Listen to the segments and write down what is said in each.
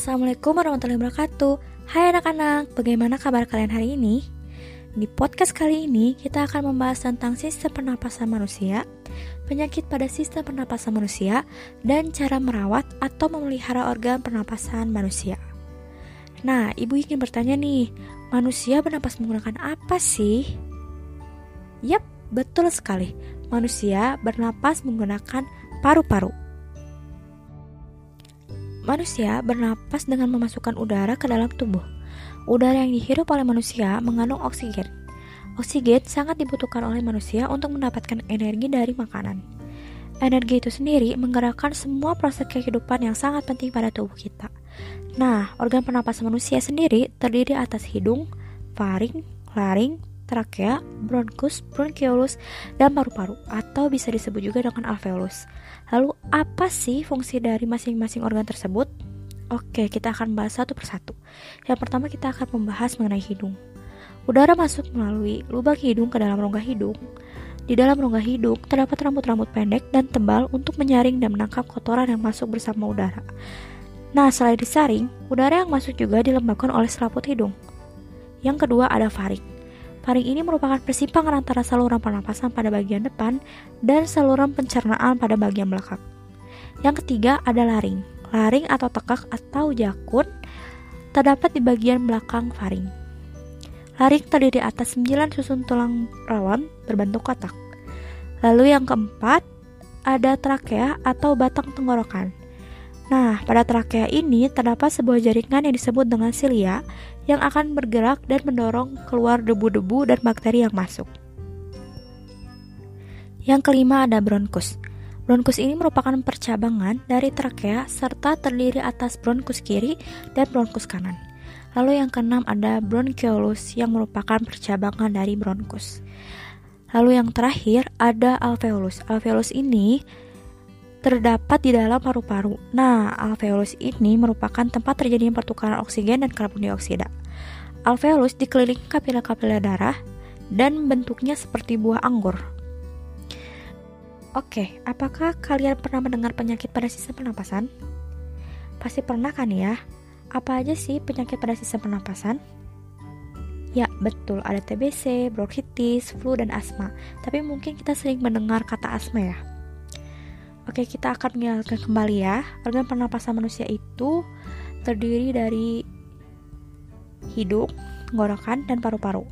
Assalamualaikum warahmatullahi wabarakatuh Hai anak-anak, bagaimana kabar kalian hari ini? Di podcast kali ini, kita akan membahas tentang sistem pernapasan manusia, penyakit pada sistem pernapasan manusia, dan cara merawat atau memelihara organ pernapasan manusia. Nah, ibu ingin bertanya nih, manusia bernapas menggunakan apa sih? Yap, betul sekali. Manusia bernapas menggunakan paru-paru. Manusia bernapas dengan memasukkan udara ke dalam tubuh. Udara yang dihirup oleh manusia mengandung oksigen. Oksigen sangat dibutuhkan oleh manusia untuk mendapatkan energi dari makanan. Energi itu sendiri menggerakkan semua proses kehidupan yang sangat penting pada tubuh kita. Nah, organ pernapasan manusia sendiri terdiri atas hidung, faring, laring, trakea, bronkus, bronchiolus, dan paru-paru atau bisa disebut juga dengan alveolus. Lalu apa sih fungsi dari masing-masing organ tersebut? Oke, kita akan bahas satu persatu. Yang pertama kita akan membahas mengenai hidung. Udara masuk melalui lubang hidung ke dalam rongga hidung. Di dalam rongga hidung terdapat rambut-rambut pendek dan tebal untuk menyaring dan menangkap kotoran yang masuk bersama udara. Nah, selain disaring, udara yang masuk juga dilembabkan oleh selaput hidung. Yang kedua ada faring. Faring ini merupakan persimpangan antara saluran pernapasan pada bagian depan dan saluran pencernaan pada bagian belakang. Yang ketiga ada laring. Laring atau tekak atau jakun terdapat di bagian belakang faring. Laring terdiri atas 9 susun tulang rawan berbentuk kotak. Lalu yang keempat ada trakea atau batang tenggorokan. Nah, pada trakea ini terdapat sebuah jaringan yang disebut dengan silia yang akan bergerak dan mendorong keluar debu-debu dan bakteri yang masuk. Yang kelima ada bronkus. Bronkus ini merupakan percabangan dari trakea serta terdiri atas bronkus kiri dan bronkus kanan. Lalu yang keenam ada bronchiolus yang merupakan percabangan dari bronkus. Lalu yang terakhir ada alveolus. Alveolus ini terdapat di dalam paru-paru. Nah, alveolus ini merupakan tempat terjadinya pertukaran oksigen dan karbon dioksida. Alveolus dikelilingi kapiler-kapiler darah dan bentuknya seperti buah anggur. Oke, apakah kalian pernah mendengar penyakit pada sistem pernapasan? Pasti pernah kan ya? Apa aja sih penyakit pada sistem pernapasan? Ya, betul, ada TBC, bronkitis, flu, dan asma. Tapi mungkin kita sering mendengar kata asma ya. Oke, kita akan mengingatkan kembali ya. Organ pernapasan manusia itu terdiri dari hidung, tenggorokan, dan paru-paru.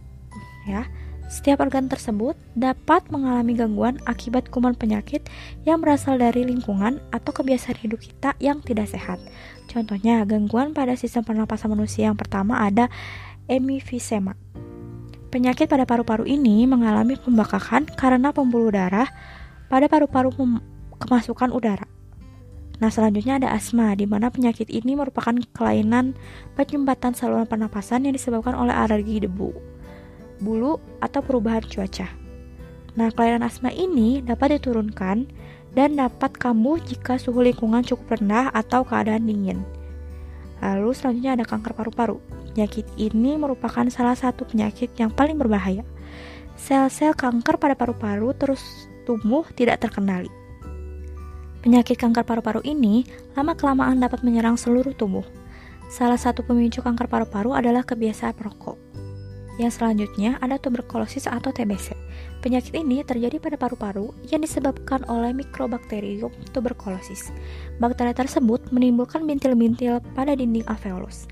Ya. Setiap organ tersebut dapat mengalami gangguan akibat kuman penyakit yang berasal dari lingkungan atau kebiasaan hidup kita yang tidak sehat. Contohnya, gangguan pada sistem pernapasan manusia yang pertama ada emifisema. Penyakit pada paru-paru ini mengalami pembakakan karena pembuluh darah pada paru-paru kemasukan udara. Nah, selanjutnya ada asma, di mana penyakit ini merupakan kelainan penyumbatan saluran pernapasan yang disebabkan oleh alergi debu, bulu, atau perubahan cuaca. Nah, kelainan asma ini dapat diturunkan dan dapat kambuh jika suhu lingkungan cukup rendah atau keadaan dingin. Lalu selanjutnya ada kanker paru-paru. Penyakit ini merupakan salah satu penyakit yang paling berbahaya. Sel-sel kanker pada paru-paru terus tumbuh tidak terkendali. Penyakit kanker paru-paru ini lama-kelamaan dapat menyerang seluruh tubuh. Salah satu pemicu kanker paru-paru adalah kebiasaan perokok. Yang selanjutnya ada tuberkulosis atau TBC. Penyakit ini terjadi pada paru-paru yang disebabkan oleh Microbacterium tuberculosis. Bakteri tersebut menimbulkan bintil-bintil pada dinding alveolus.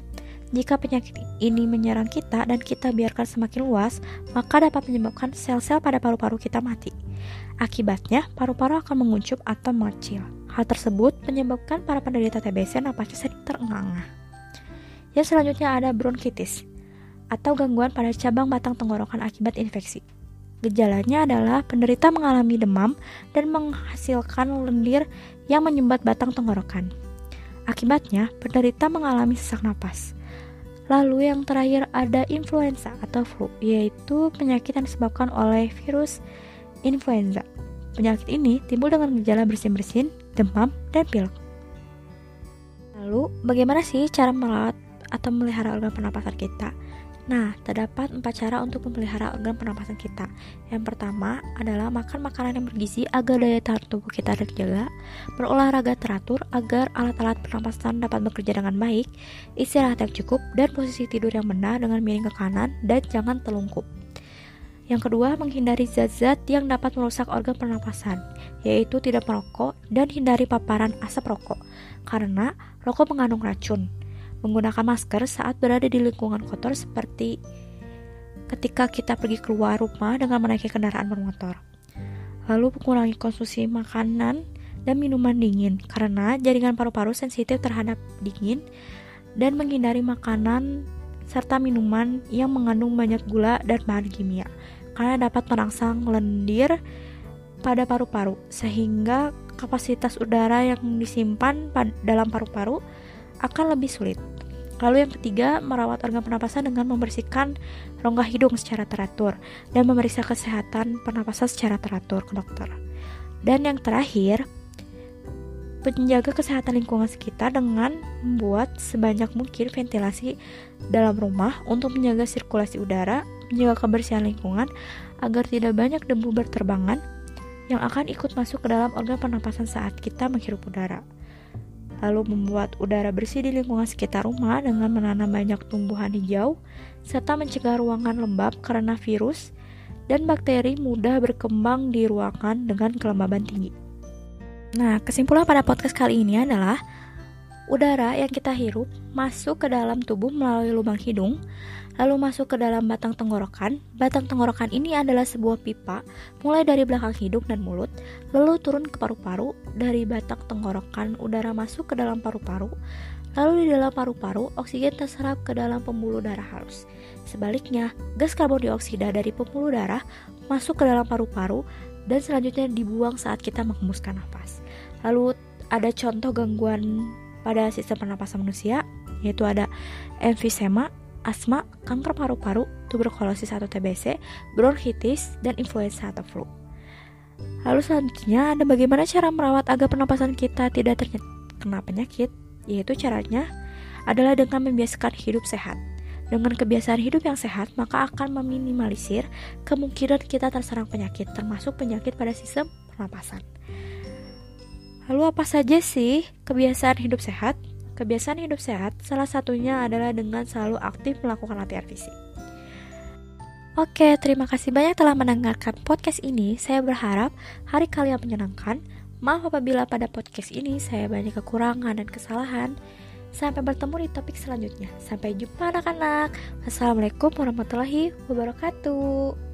Jika penyakit ini menyerang kita dan kita biarkan semakin luas, maka dapat menyebabkan sel-sel pada paru-paru kita mati. Akibatnya, paru-paru akan menguncup atau mengecil. Hal tersebut menyebabkan para penderita TBC napasnya sering terengah-engah. Yang selanjutnya ada bronkitis atau gangguan pada cabang batang tenggorokan akibat infeksi. Gejalanya adalah penderita mengalami demam dan menghasilkan lendir yang menyumbat batang tenggorokan. Akibatnya, penderita mengalami sesak napas. Lalu yang terakhir ada influenza atau flu, yaitu penyakit yang disebabkan oleh virus influenza. Penyakit ini timbul dengan gejala bersin-bersin, demam, dan pilek. Lalu, bagaimana sih cara merawat atau melihara organ pernapasan kita? Nah, terdapat empat cara untuk memelihara organ pernapasan kita. Yang pertama adalah makan makanan yang bergizi agar daya tahan tubuh kita terjaga, berolahraga teratur agar alat-alat pernapasan dapat bekerja dengan baik, istirahat yang cukup, dan posisi tidur yang benar dengan miring ke kanan dan jangan telungkup. Yang kedua, menghindari zat-zat yang dapat merusak organ pernapasan, yaitu tidak merokok dan hindari paparan asap rokok, karena rokok mengandung racun menggunakan masker saat berada di lingkungan kotor seperti ketika kita pergi keluar rumah dengan menaiki kendaraan bermotor. Lalu mengurangi konsumsi makanan dan minuman dingin karena jaringan paru-paru sensitif terhadap dingin dan menghindari makanan serta minuman yang mengandung banyak gula dan bahan kimia karena dapat merangsang lendir pada paru-paru sehingga kapasitas udara yang disimpan dalam paru-paru akan lebih sulit. Lalu yang ketiga, merawat organ pernapasan dengan membersihkan rongga hidung secara teratur dan memeriksa kesehatan pernapasan secara teratur ke dokter. Dan yang terakhir, menjaga kesehatan lingkungan sekitar dengan membuat sebanyak mungkin ventilasi dalam rumah untuk menjaga sirkulasi udara, menjaga kebersihan lingkungan agar tidak banyak debu berterbangan yang akan ikut masuk ke dalam organ pernapasan saat kita menghirup udara lalu membuat udara bersih di lingkungan sekitar rumah dengan menanam banyak tumbuhan hijau, serta mencegah ruangan lembab karena virus dan bakteri mudah berkembang di ruangan dengan kelembaban tinggi. Nah, kesimpulan pada podcast kali ini adalah udara yang kita hirup masuk ke dalam tubuh melalui lubang hidung lalu masuk ke dalam batang tenggorokan. Batang tenggorokan ini adalah sebuah pipa, mulai dari belakang hidung dan mulut, lalu turun ke paru-paru. Dari batang tenggorokan, udara masuk ke dalam paru-paru, lalu di dalam paru-paru, oksigen terserap ke dalam pembuluh darah halus. Sebaliknya, gas karbon dioksida dari pembuluh darah masuk ke dalam paru-paru dan selanjutnya dibuang saat kita menghembuskan nafas. Lalu ada contoh gangguan pada sistem pernapasan manusia, yaitu ada emfisema, asma, kanker paru-paru, tuberkulosis atau TBC, bronkitis, dan influenza atau flu. Lalu selanjutnya ada bagaimana cara merawat agar pernapasan kita tidak terkena penyakit, yaitu caranya adalah dengan membiasakan hidup sehat. Dengan kebiasaan hidup yang sehat, maka akan meminimalisir kemungkinan kita terserang penyakit, termasuk penyakit pada sistem pernapasan. Lalu apa saja sih kebiasaan hidup sehat? Kebiasaan hidup sehat salah satunya adalah dengan selalu aktif melakukan latihan fisik. Oke, terima kasih banyak telah mendengarkan podcast ini. Saya berharap hari kalian menyenangkan. Maaf apabila pada podcast ini saya banyak kekurangan dan kesalahan. Sampai bertemu di topik selanjutnya. Sampai jumpa anak-anak. Assalamualaikum warahmatullahi wabarakatuh.